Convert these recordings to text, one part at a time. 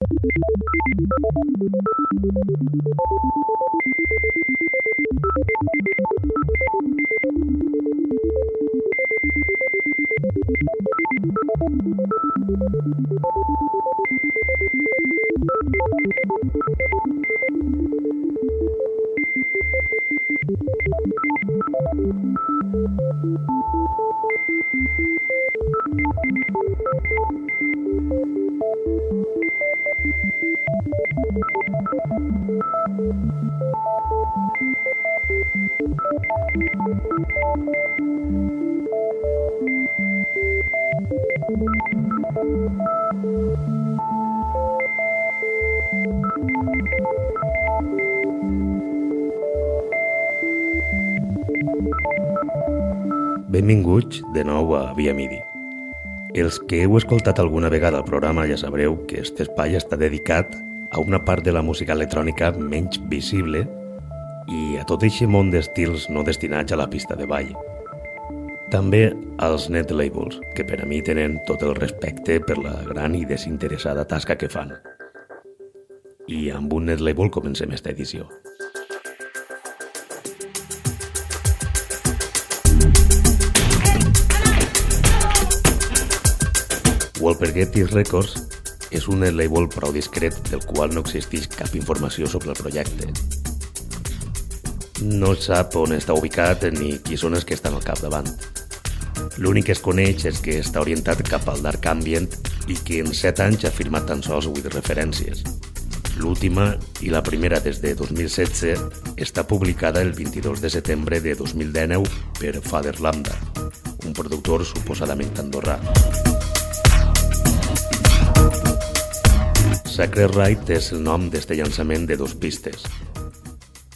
Benvinguts de nou a Via Midi. Els que heu escoltat alguna vegada el programa ja sabreu que aquest espai està dedicat a una part de la música electrònica menys visible i a tot aquest món d'estils no destinats a la pista de ball. També als net labels, que per a mi tenen tot el respecte per la gran i desinteressada tasca que fan. I amb un net label comencem esta edició. Walpergetti Records és un label prou discret del qual no existeix cap informació sobre el projecte. No sap on està ubicat ni qui són els que estan al capdavant. L'únic que es coneix és que està orientat cap al dark ambient i que en 7 anys ha firmat tan sols 8 referències. L'última i la primera des de 2016 està publicada el 22 de setembre de 2019 per Father Lambda, un productor suposadament andorrà. Sacred Rite és el nom d'este llançament de dos pistes.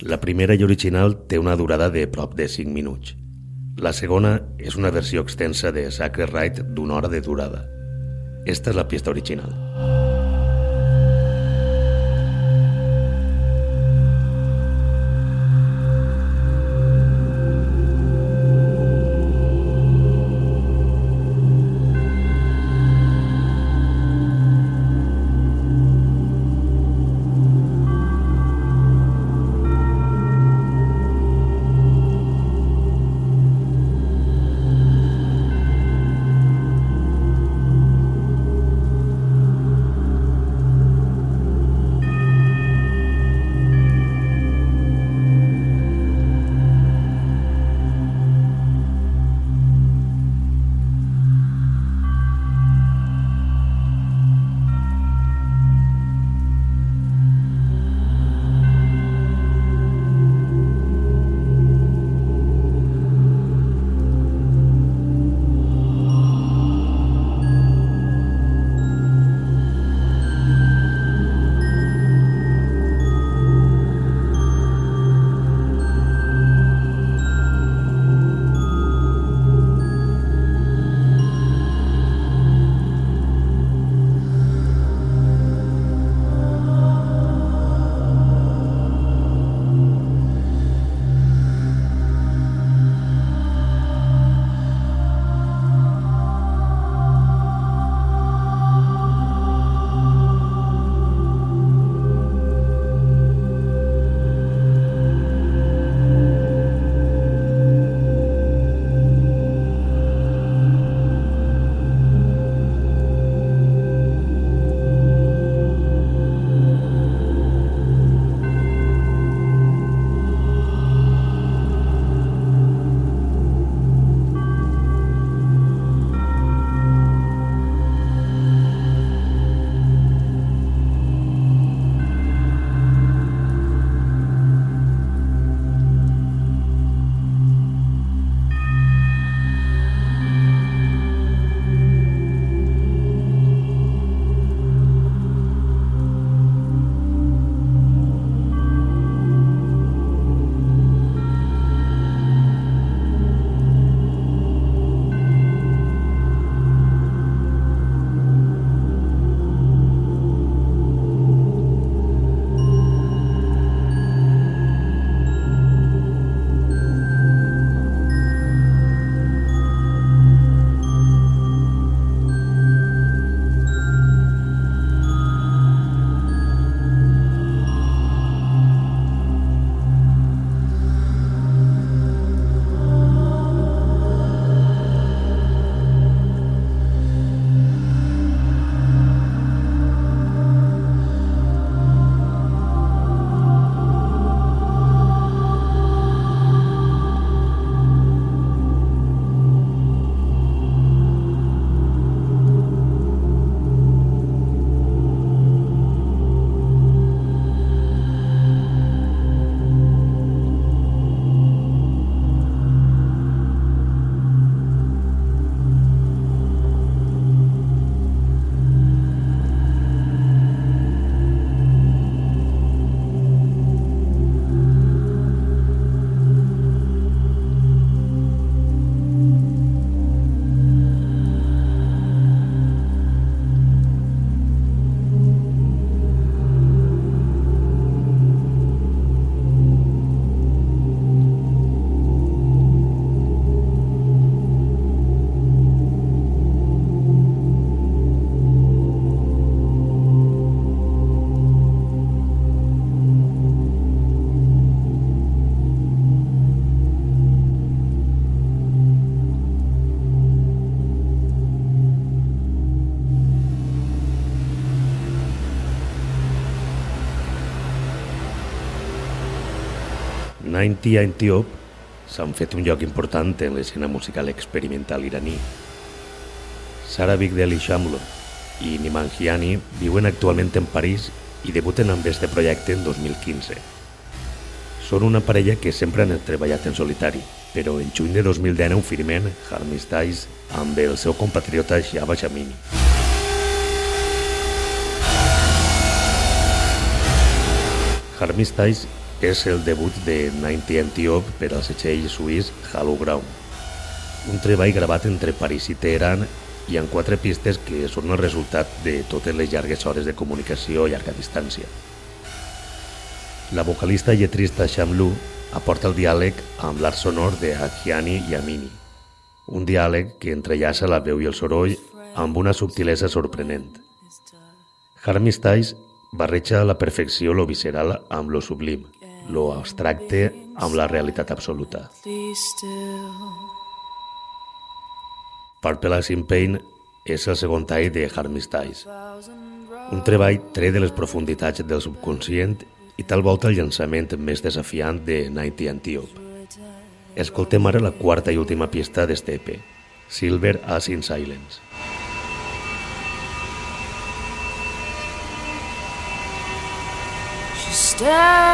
La primera i original té una durada de prop de 5 minuts. La segona és una versió extensa de Sacred Rite d'una hora de durada. Esta és la pista original. 90 Antiope s'han fet un lloc important en l'escena musical experimental iraní. Sara Bigdeli Shamlo i Niman Hiani viuen actualment en París i debuten amb este projecte en 2015. Són una parella que sempre han treballat en solitari, però en juny de 2019 firmen Harmistais amb el seu compatriota Shaba Shamini. Harmistais és el debut de 90 Antiope per al setxell suís Halo Ground, un treball gravat entre París i Teheran i amb quatre pistes que són el resultat de totes les llargues hores de comunicació a llarga distància. La vocalista i lletrista Shamlu aporta el diàleg amb l'art sonor de Ahiani i Amini, un diàleg que entrellaça la veu i el soroll amb una subtilesa sorprenent. Harmistais barreja a la perfecció lo visceral amb lo sublim, lo abstracte amb la realitat absoluta. Purple in Pain és el segon tall de Harmistais, un treball tret de les profunditats del subconscient i tal volta el llançament més desafiant de Nighty Antiope. Escoltem ara la quarta i última pista d'este EP, Silver As in Silence. down.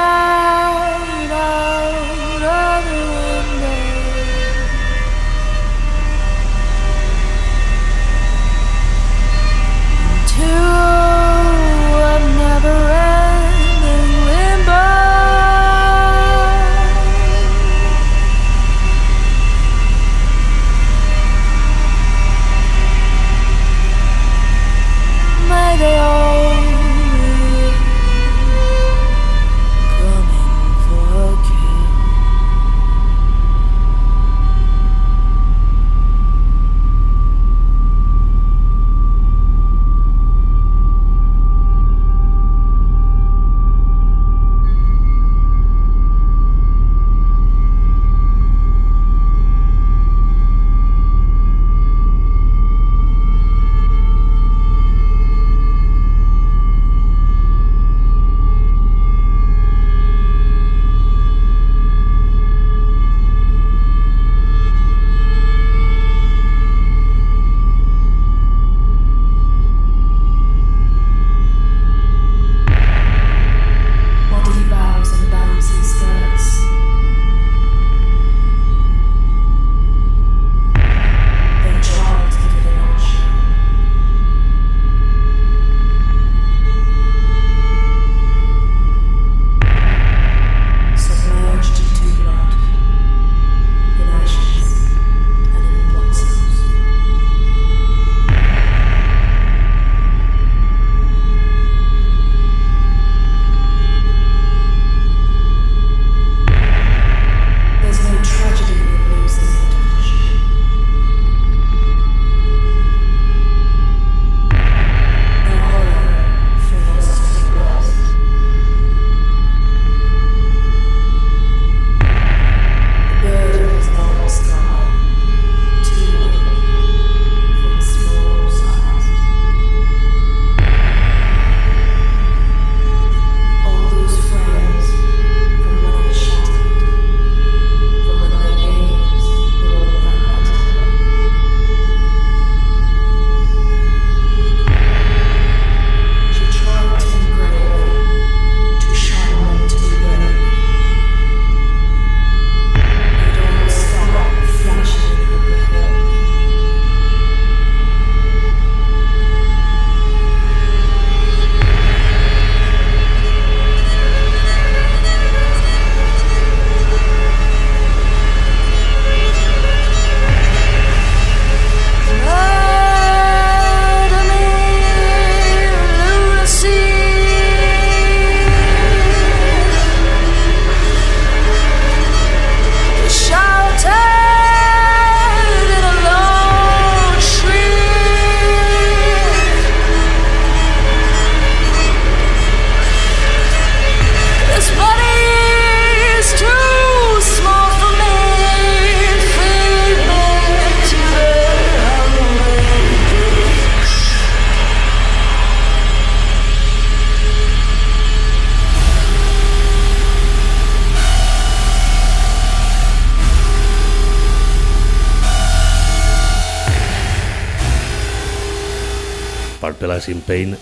Appalachian Pain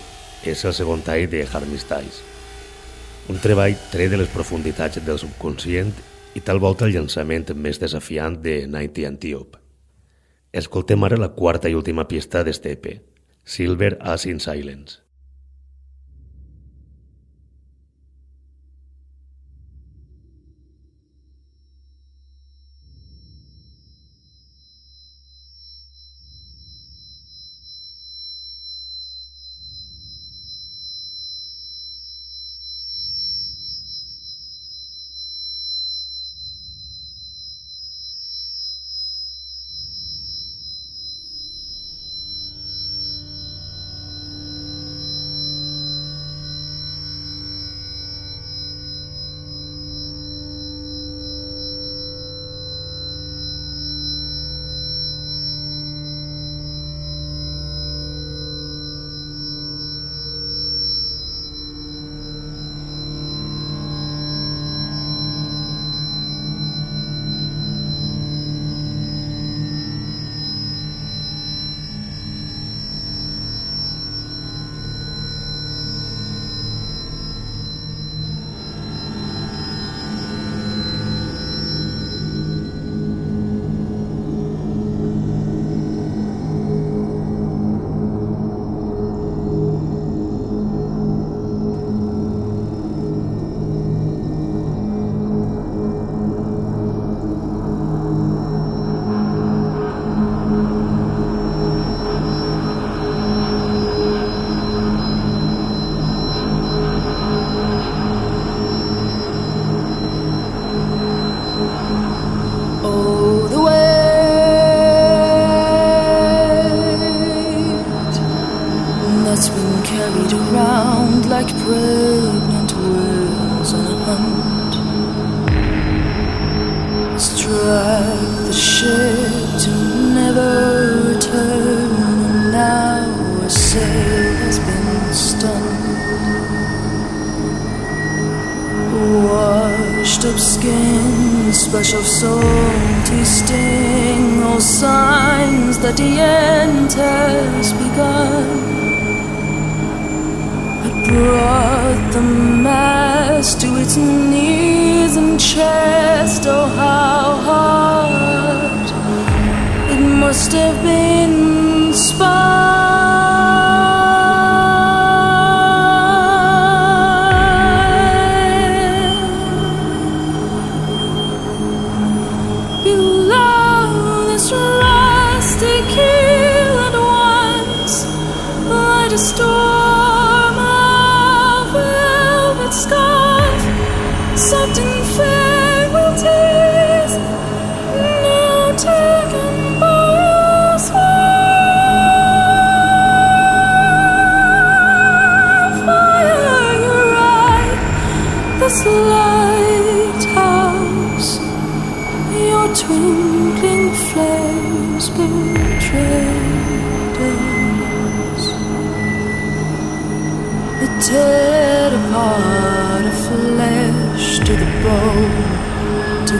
és el segon tall de Harmistice. Un treball tret de les profunditats del subconscient i tal volta el llançament més desafiant de Nighty Antiope. Escoltem ara la quarta i última pista d'este EP, Silver As in Silence.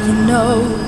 you know.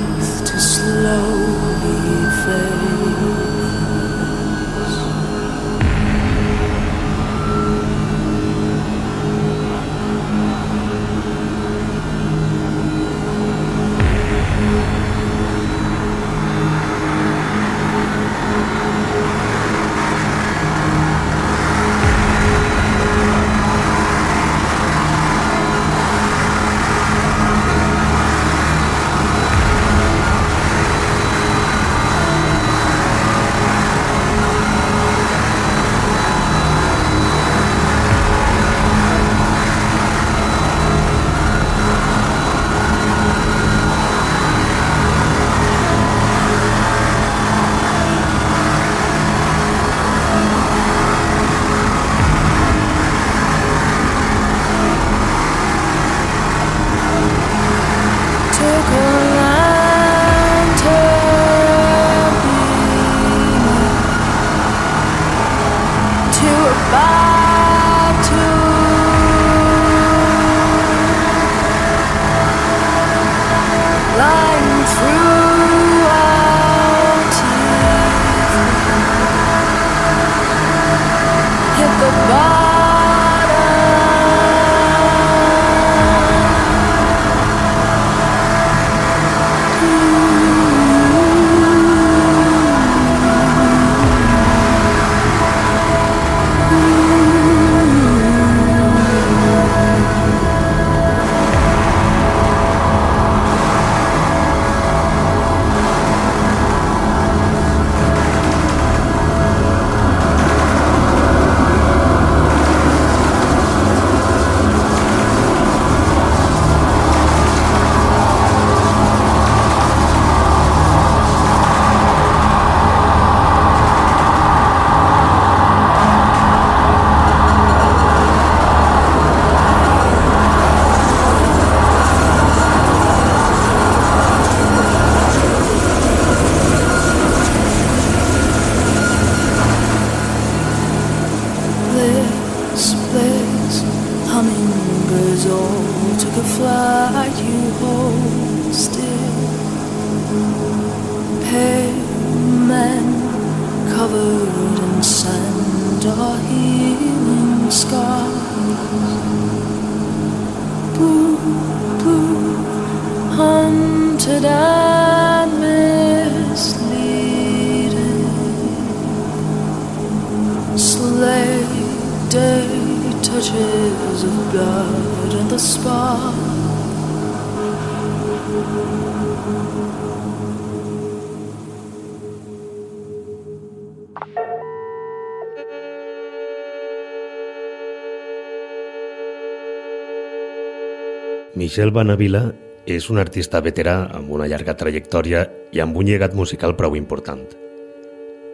Banavila és un artista veterà amb una llarga trajectòria i amb un llegat musical prou important.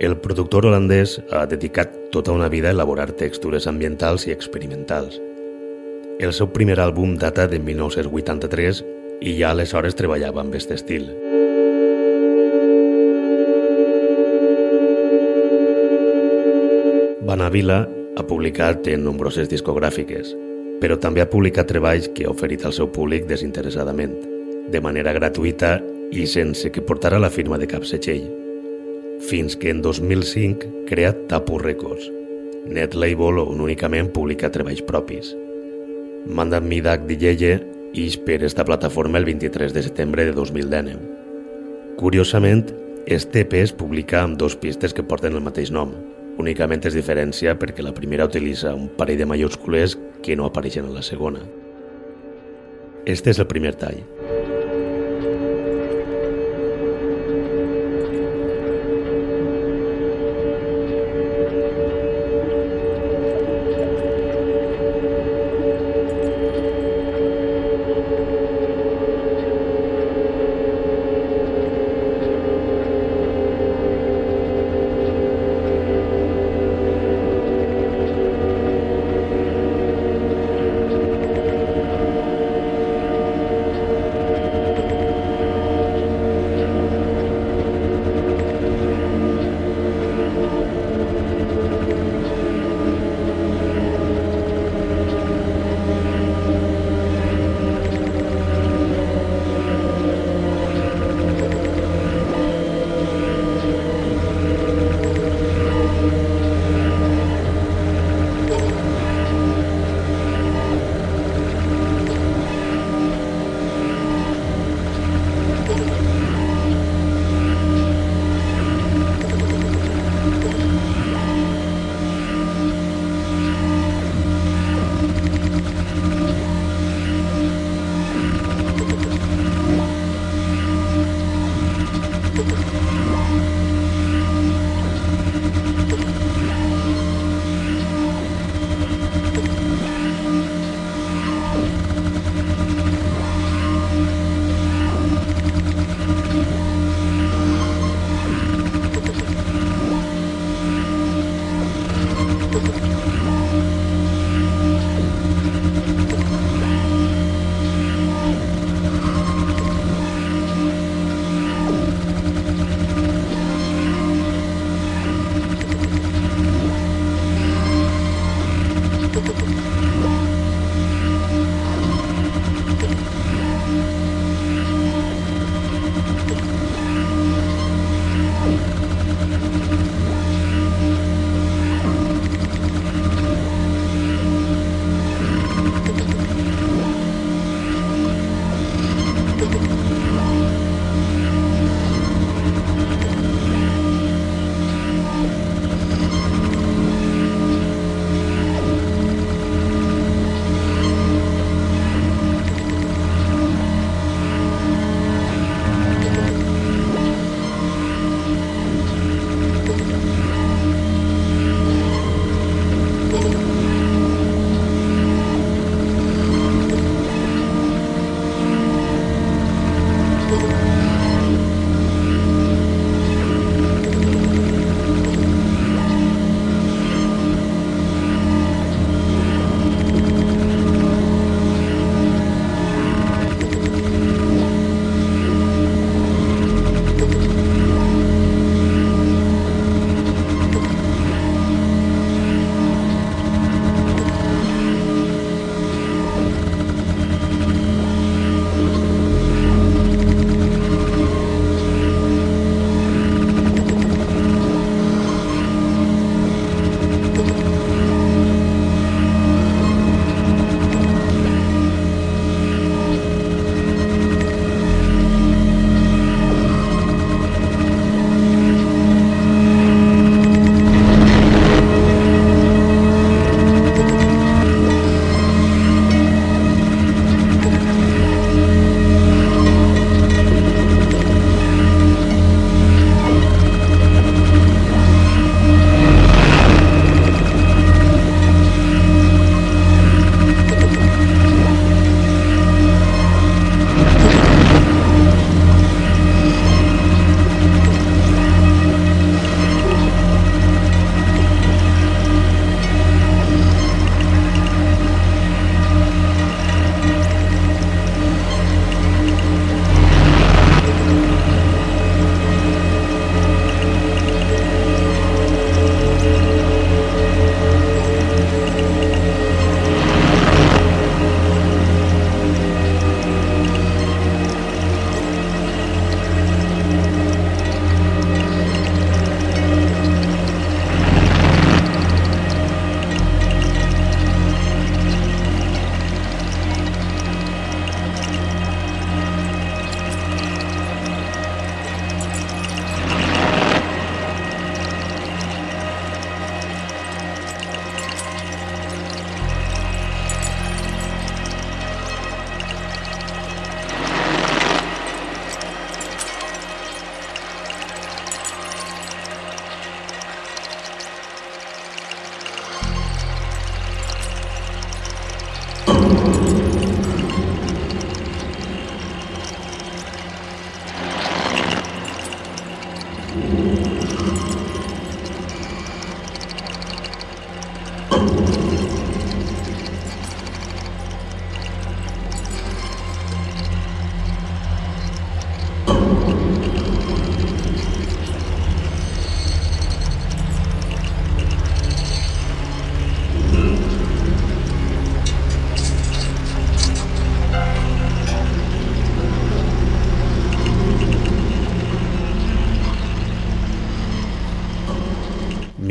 El productor holandès ha dedicat tota una vida a elaborar textures ambientals i experimentals. El seu primer àlbum data de 1983 i ja aleshores treballava amb aquest estil. Banavila ha publicat en nombroses discogràfiques, però també ha publicat treballs que ha oferit al seu públic desinteressadament, de manera gratuïta i sense que portara la firma de cap setxell fins que en 2005 crea Tapu Records, net label on únicament publica treballs propis. Mandat Midak Dijeye ix per esta plataforma el 23 de setembre de 2019. Curiosament, este EP es publica amb dos pistes que porten el mateix nom. Únicament es diferencia perquè la primera utilitza un parell de mayúscules que no apareixen en la segona. Este és el primer tall.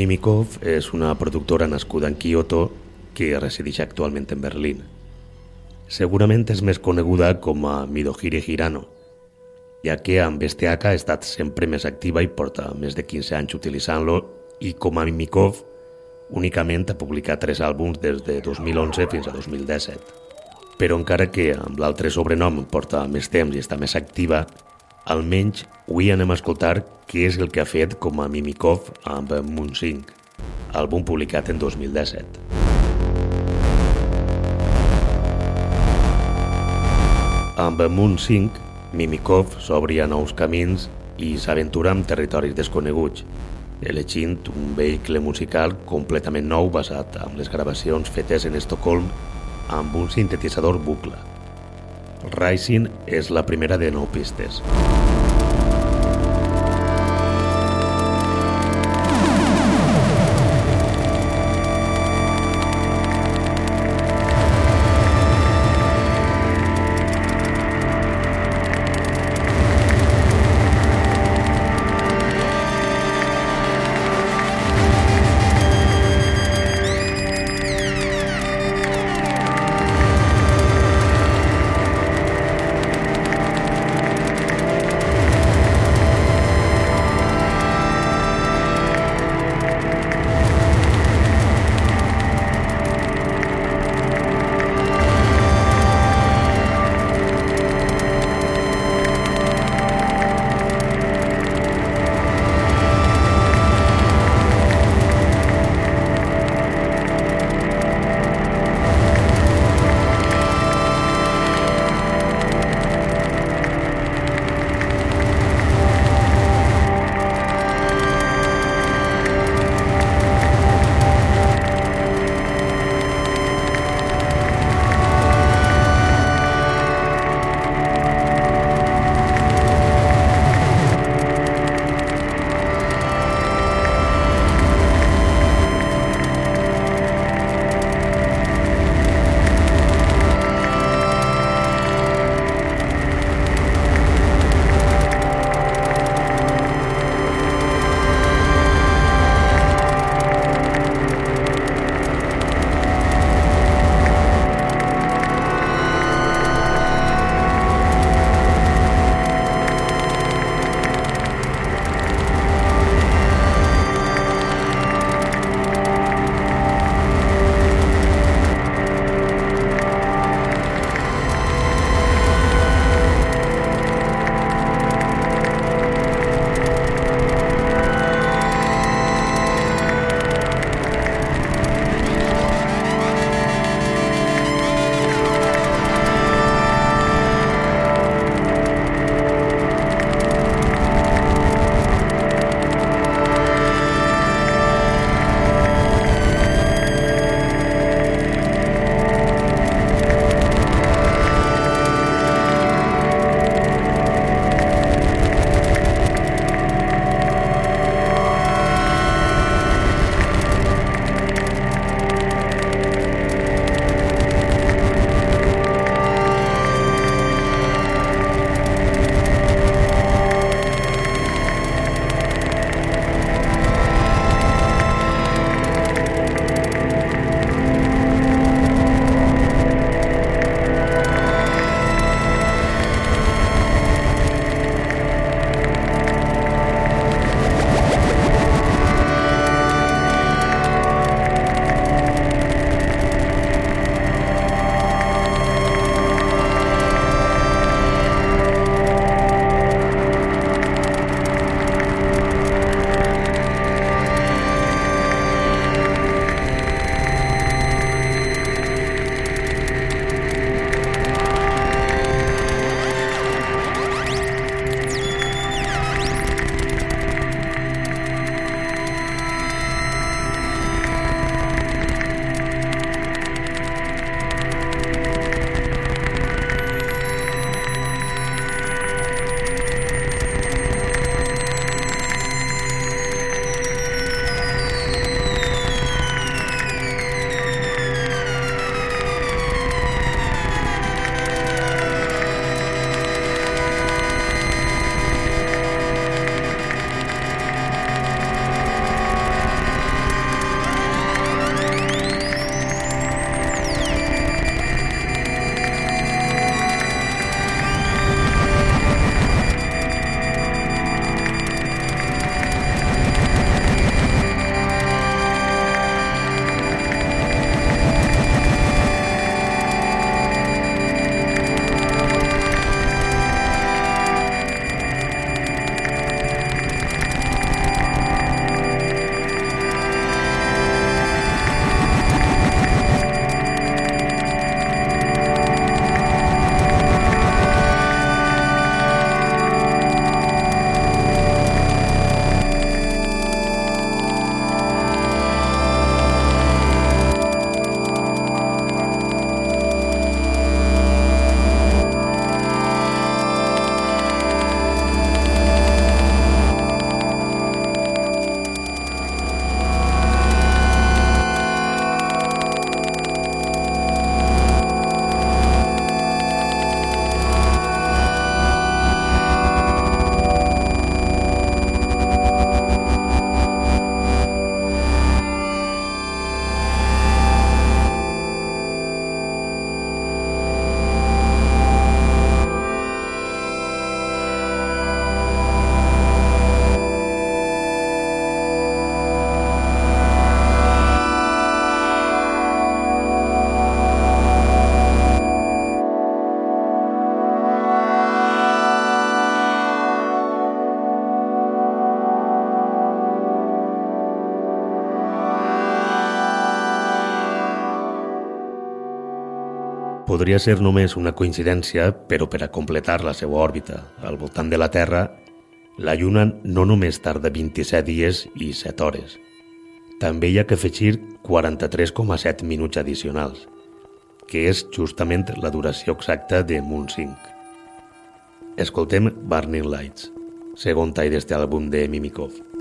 Mimikov és una productora nascuda en Kyoto que resideix actualment en Berlín. Segurament és més coneguda com a Midohiri Hirano, ja que amb STH ha estat sempre més activa i porta més de 15 anys utilitzant-lo i com a Mimikov únicament ha publicat tres àlbums des de 2011 fins a 2017. Però encara que amb l'altre sobrenom porta més temps i està més activa, almenys avui anem a escoltar què és el que ha fet com a Mimikov amb Moon 5, àlbum publicat en 2017. Amb Moon 5 Mimikov s'obri a nous camins i s'aventura amb territoris desconeguts, elegint un vehicle musical completament nou basat en les gravacions fetes en Estocolm amb un sintetitzador bucle. Rising és la primera de nou pistes. Podria ser només una coincidència, però per a completar la seva òrbita al voltant de la Terra, la Lluna no només tarda 27 dies i 7 hores. També hi ha que afegir 43,7 minuts addicionals, que és justament la duració exacta de Moon 5. Escoltem Burning Lights, segon tall d'este àlbum de Mimikov.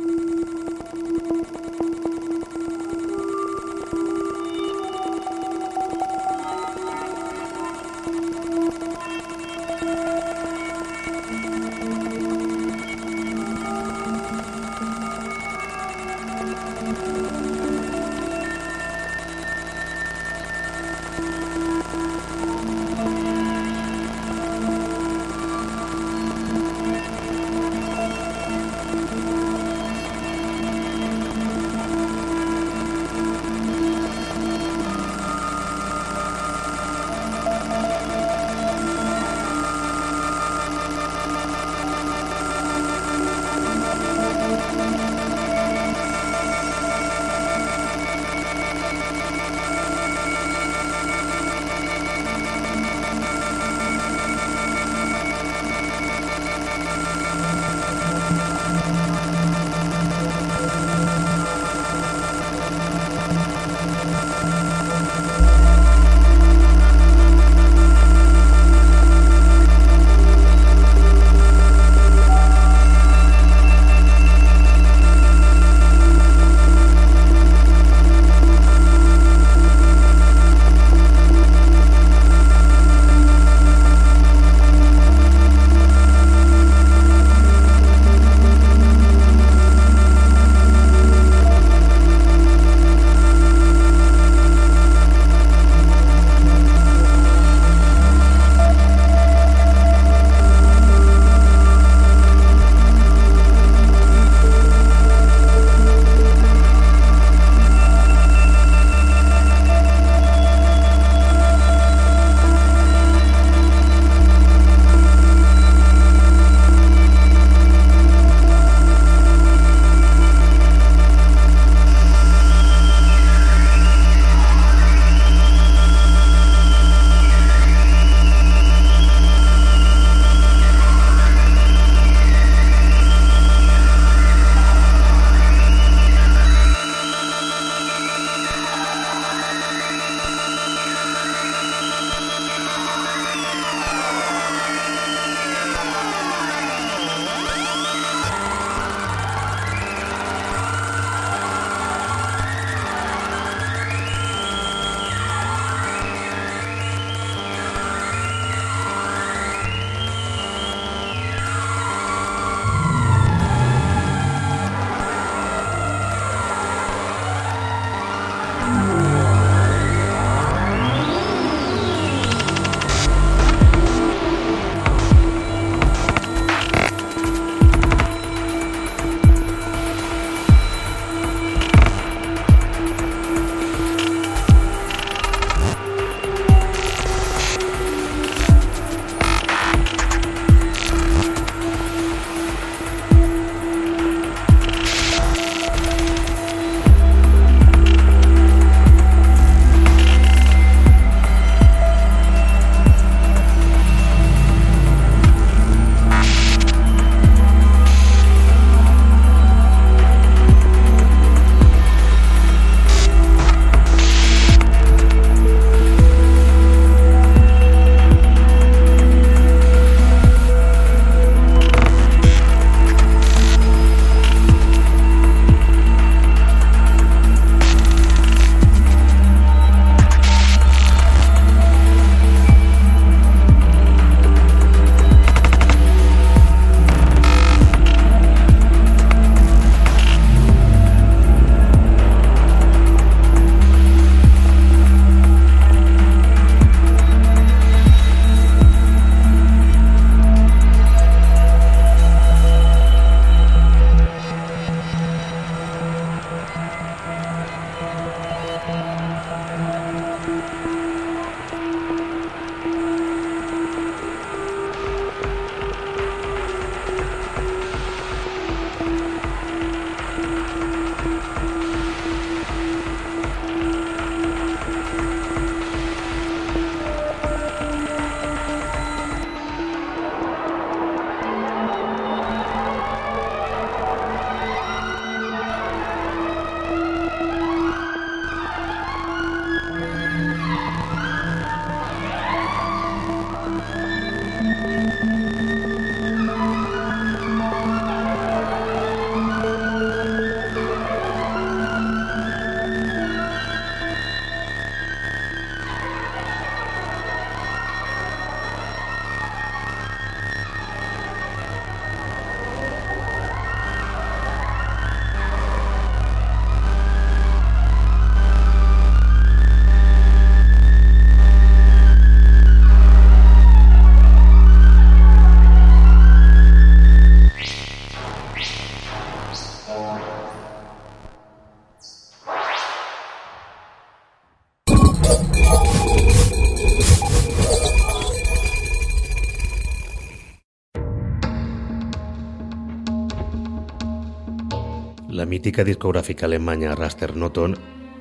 Mítica discogràfica alemanya Raster Noton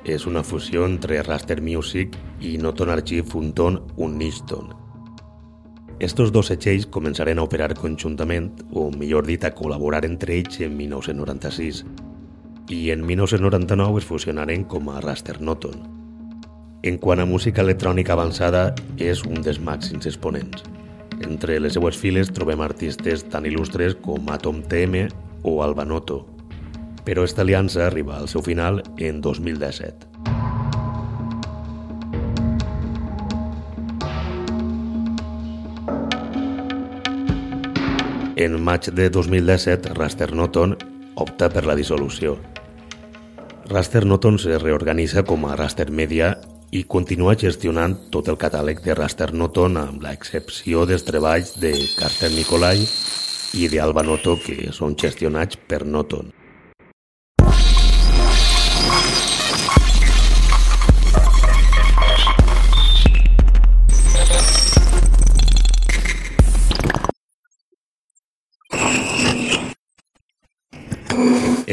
és una fusió entre Raster Music i Noton Archive Unton Unnichton. Estos dos setxells començaren a operar conjuntament, o millor dit, a col·laborar entre ells en 1996, i en 1999 es fusionaren com a Raster Noton. En quant a música electrònica avançada, és un dels màxims exponents. Entre les seues files trobem artistes tan il·lustres com Atom TM o Albanoto, però esta aliança arriba al seu final en 2017. En maig de 2017, Raster Noton opta per la dissolució. Raster Noton se reorganitza com a Raster Media i continua gestionant tot el catàleg de Raster Noton amb l'excepció dels treballs de Carter Nicolai i d'Alba Noto que són gestionats per Noton.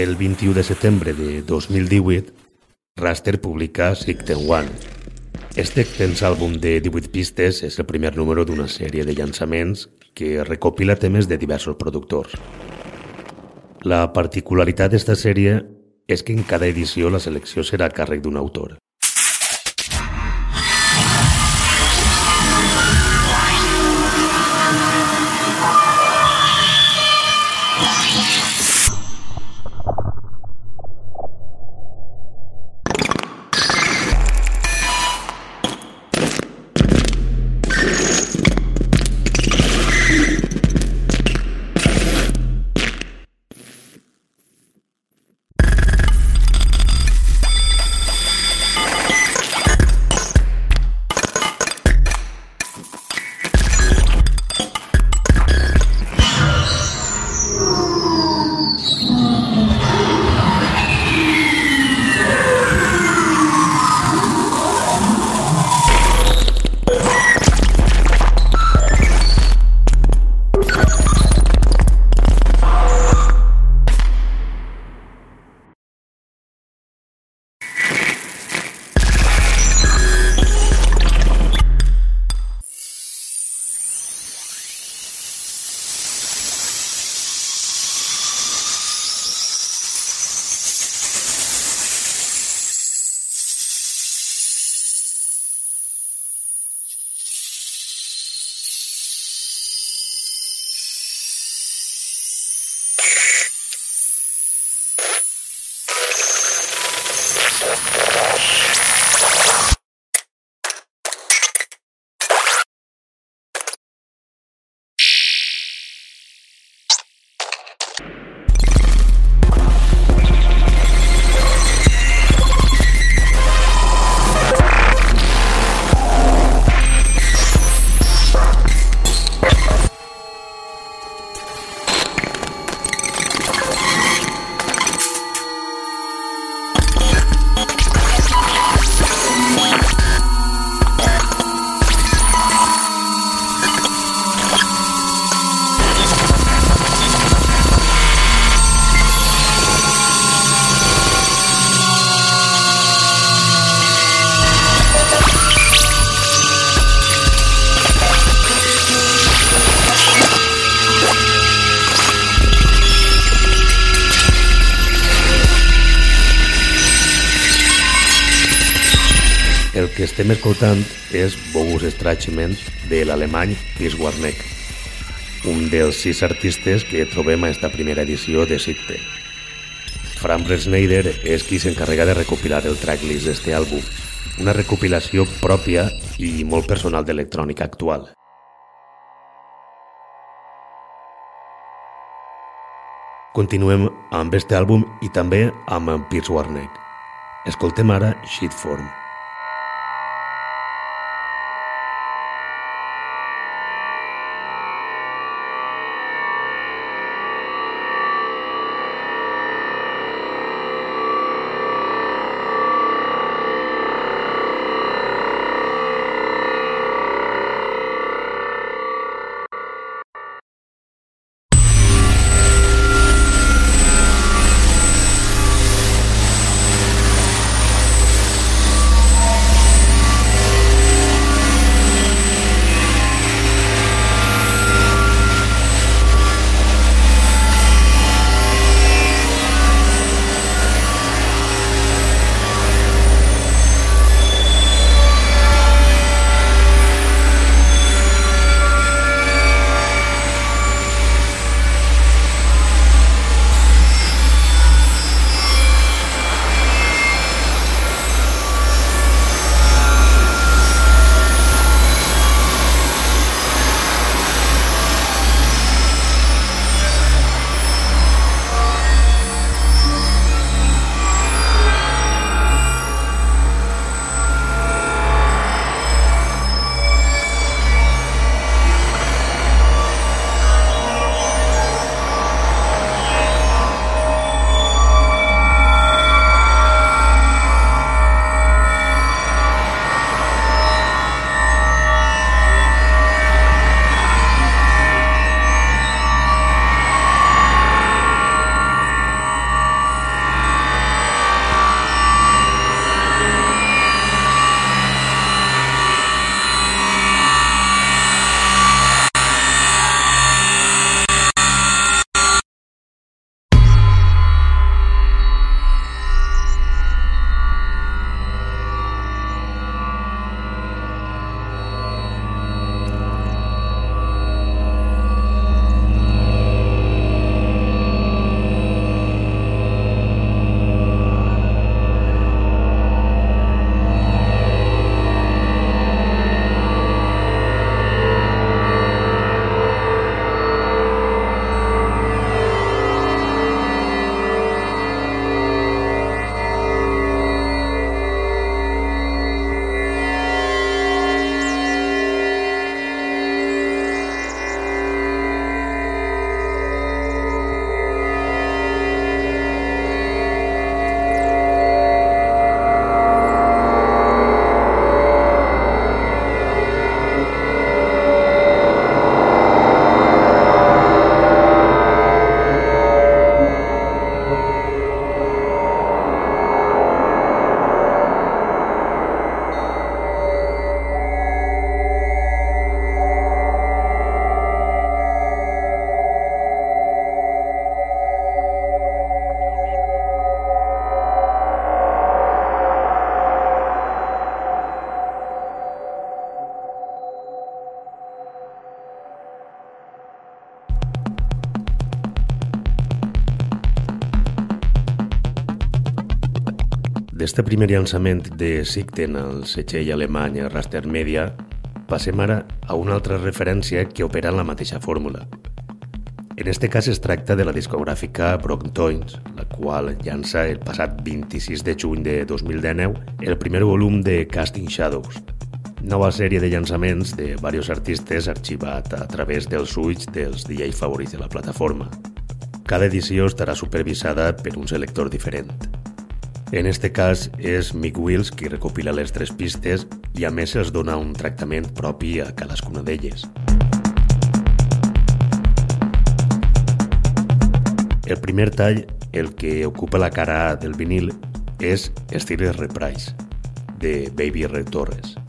El 21 de setembre de 2018, Raster publica Sicten One. Este extens àlbum de 18 pistes és el primer número d'una sèrie de llançaments que recopila temes de diversos productors. La particularitat d'esta sèrie és que en cada edició la selecció serà a càrrec d'un autor. Bogus Strachment de l'alemany Chris Warneck, un dels sis artistes que trobem a esta primera edició de Sitte. Fran Schneider és qui s'encarrega de recopilar el tracklist d'este àlbum, una recopilació pròpia i molt personal d'electrònica actual. Continuem amb este àlbum i també amb Pierce Warneck. Escoltem ara Shitform. D'este primer llançament de Sigten al setxell alemany Raster Media, passem ara a una altra referència que opera en la mateixa fórmula. En este cas es tracta de la discogràfica Brocktoins, la qual llança el passat 26 de juny de 2019 el primer volum de Casting Shadows, nova sèrie de llançaments de diversos artistes arxivat a través dels ulls dels DJ favorits de la plataforma. Cada edició estarà supervisada per un selector diferent. En este cas és Mick Wills qui recopila les tres pistes i a més els dona un tractament propi a cadascuna d'elles. El primer tall, el que ocupa la cara del vinil, és Steelers Reprise, de Baby Red Torres.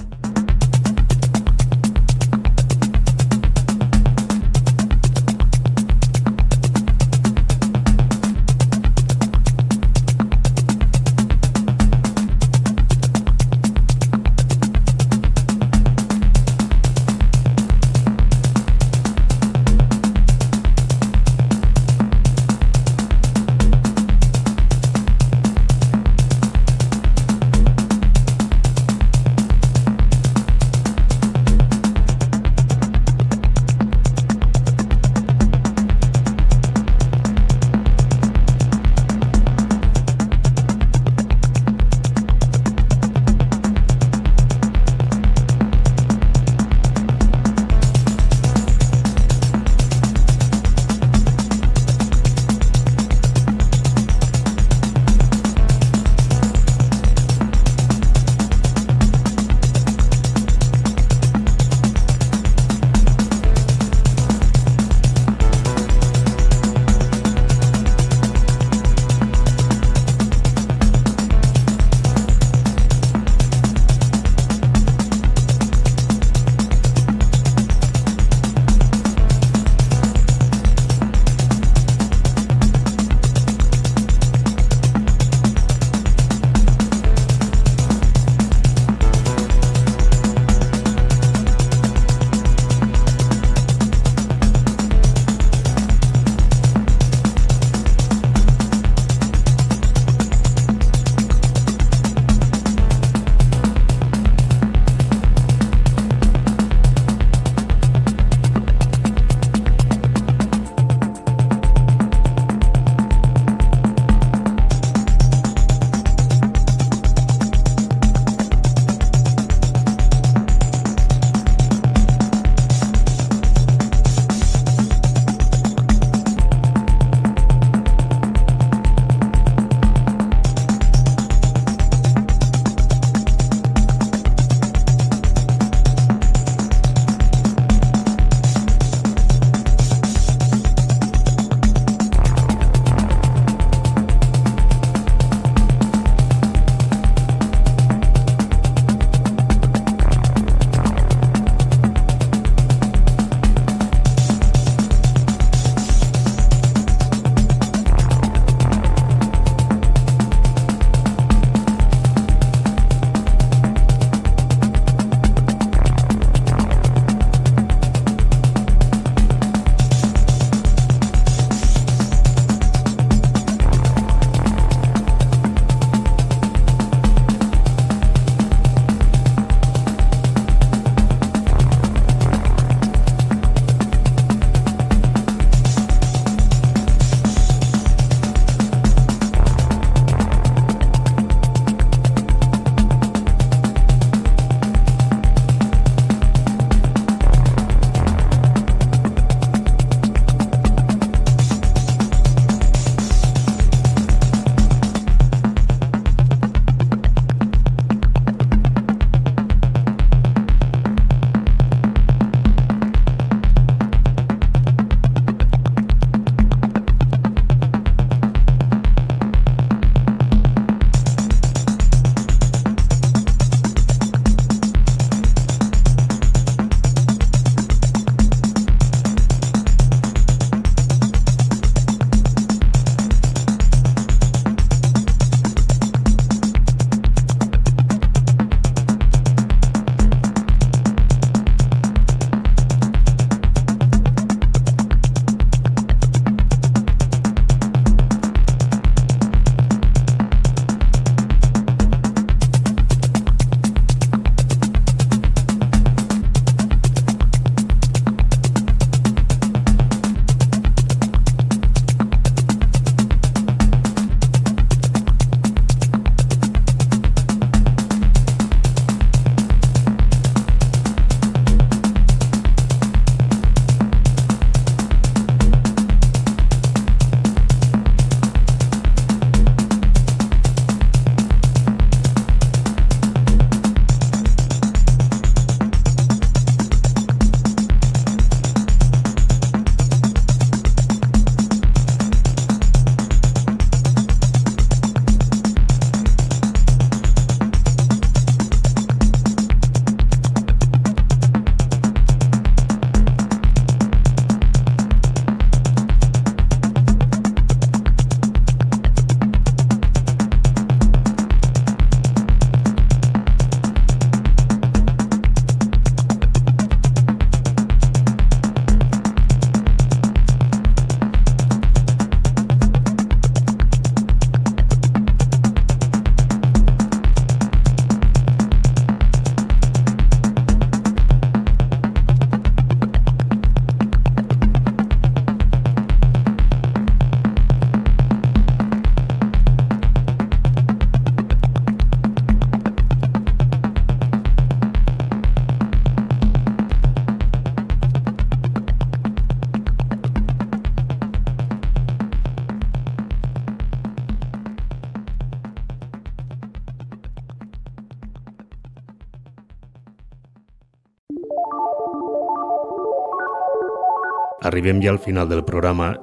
Arribem ja al final del programa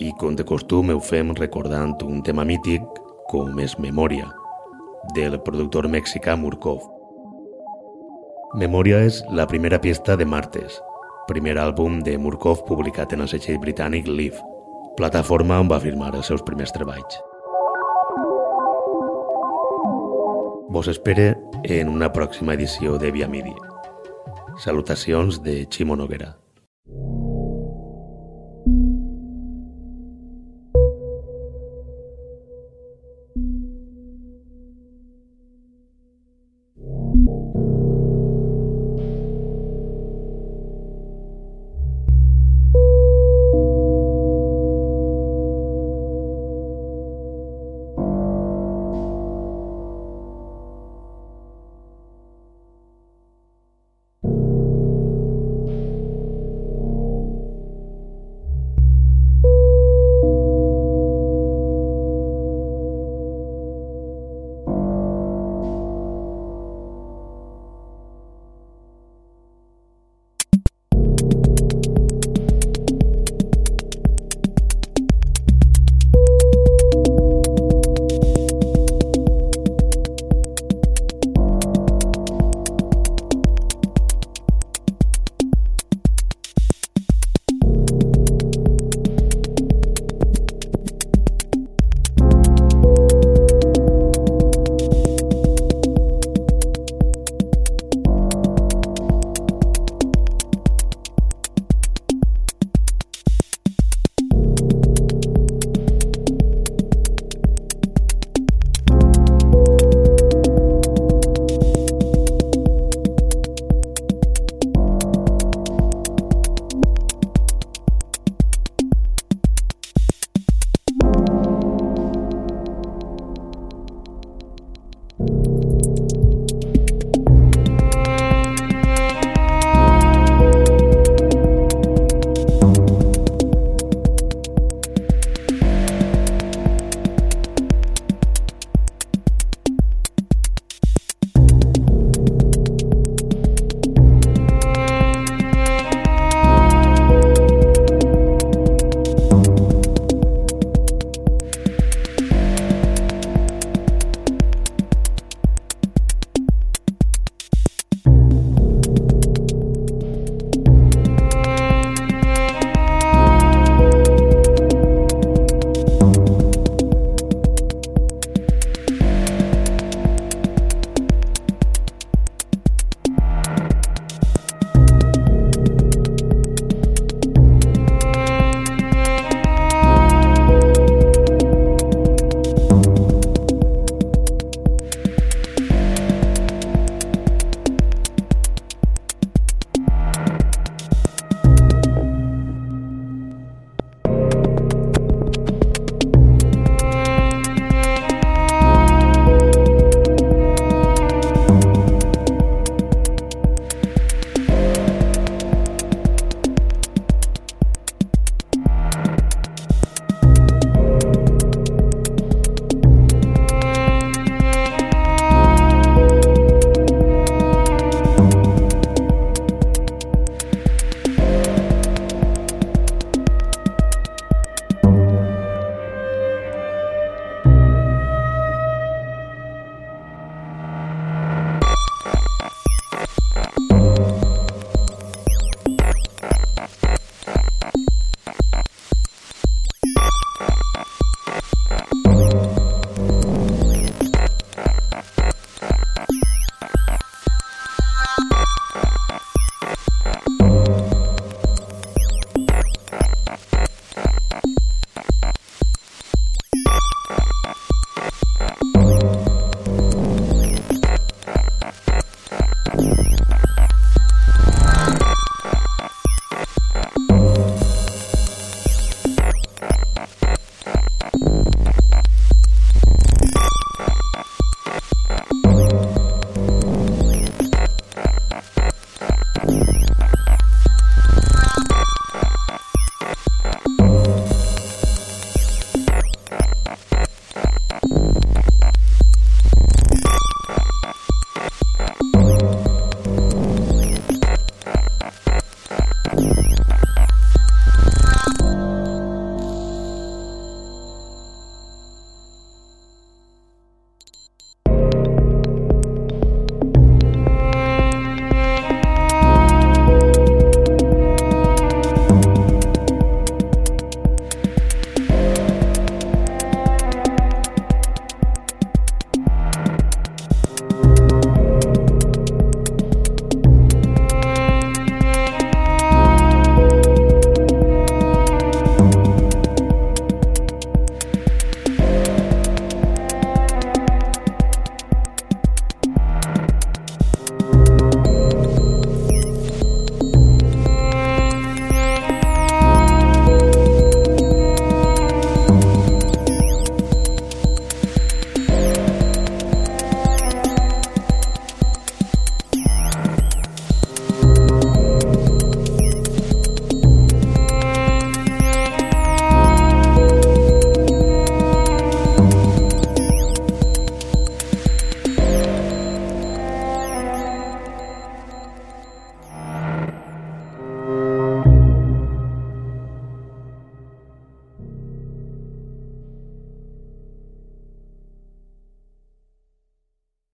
i, com de costum, ho fem recordant un tema mític com és Memòria, del productor mexicà Murkov. Memòria és la primera pista de Martes, primer àlbum de Murkov publicat en el setxell britànic Leaf, plataforma on va firmar els seus primers treballs. Vos espere en una pròxima edició de Via Midi. Salutacions de Ximo Noguera.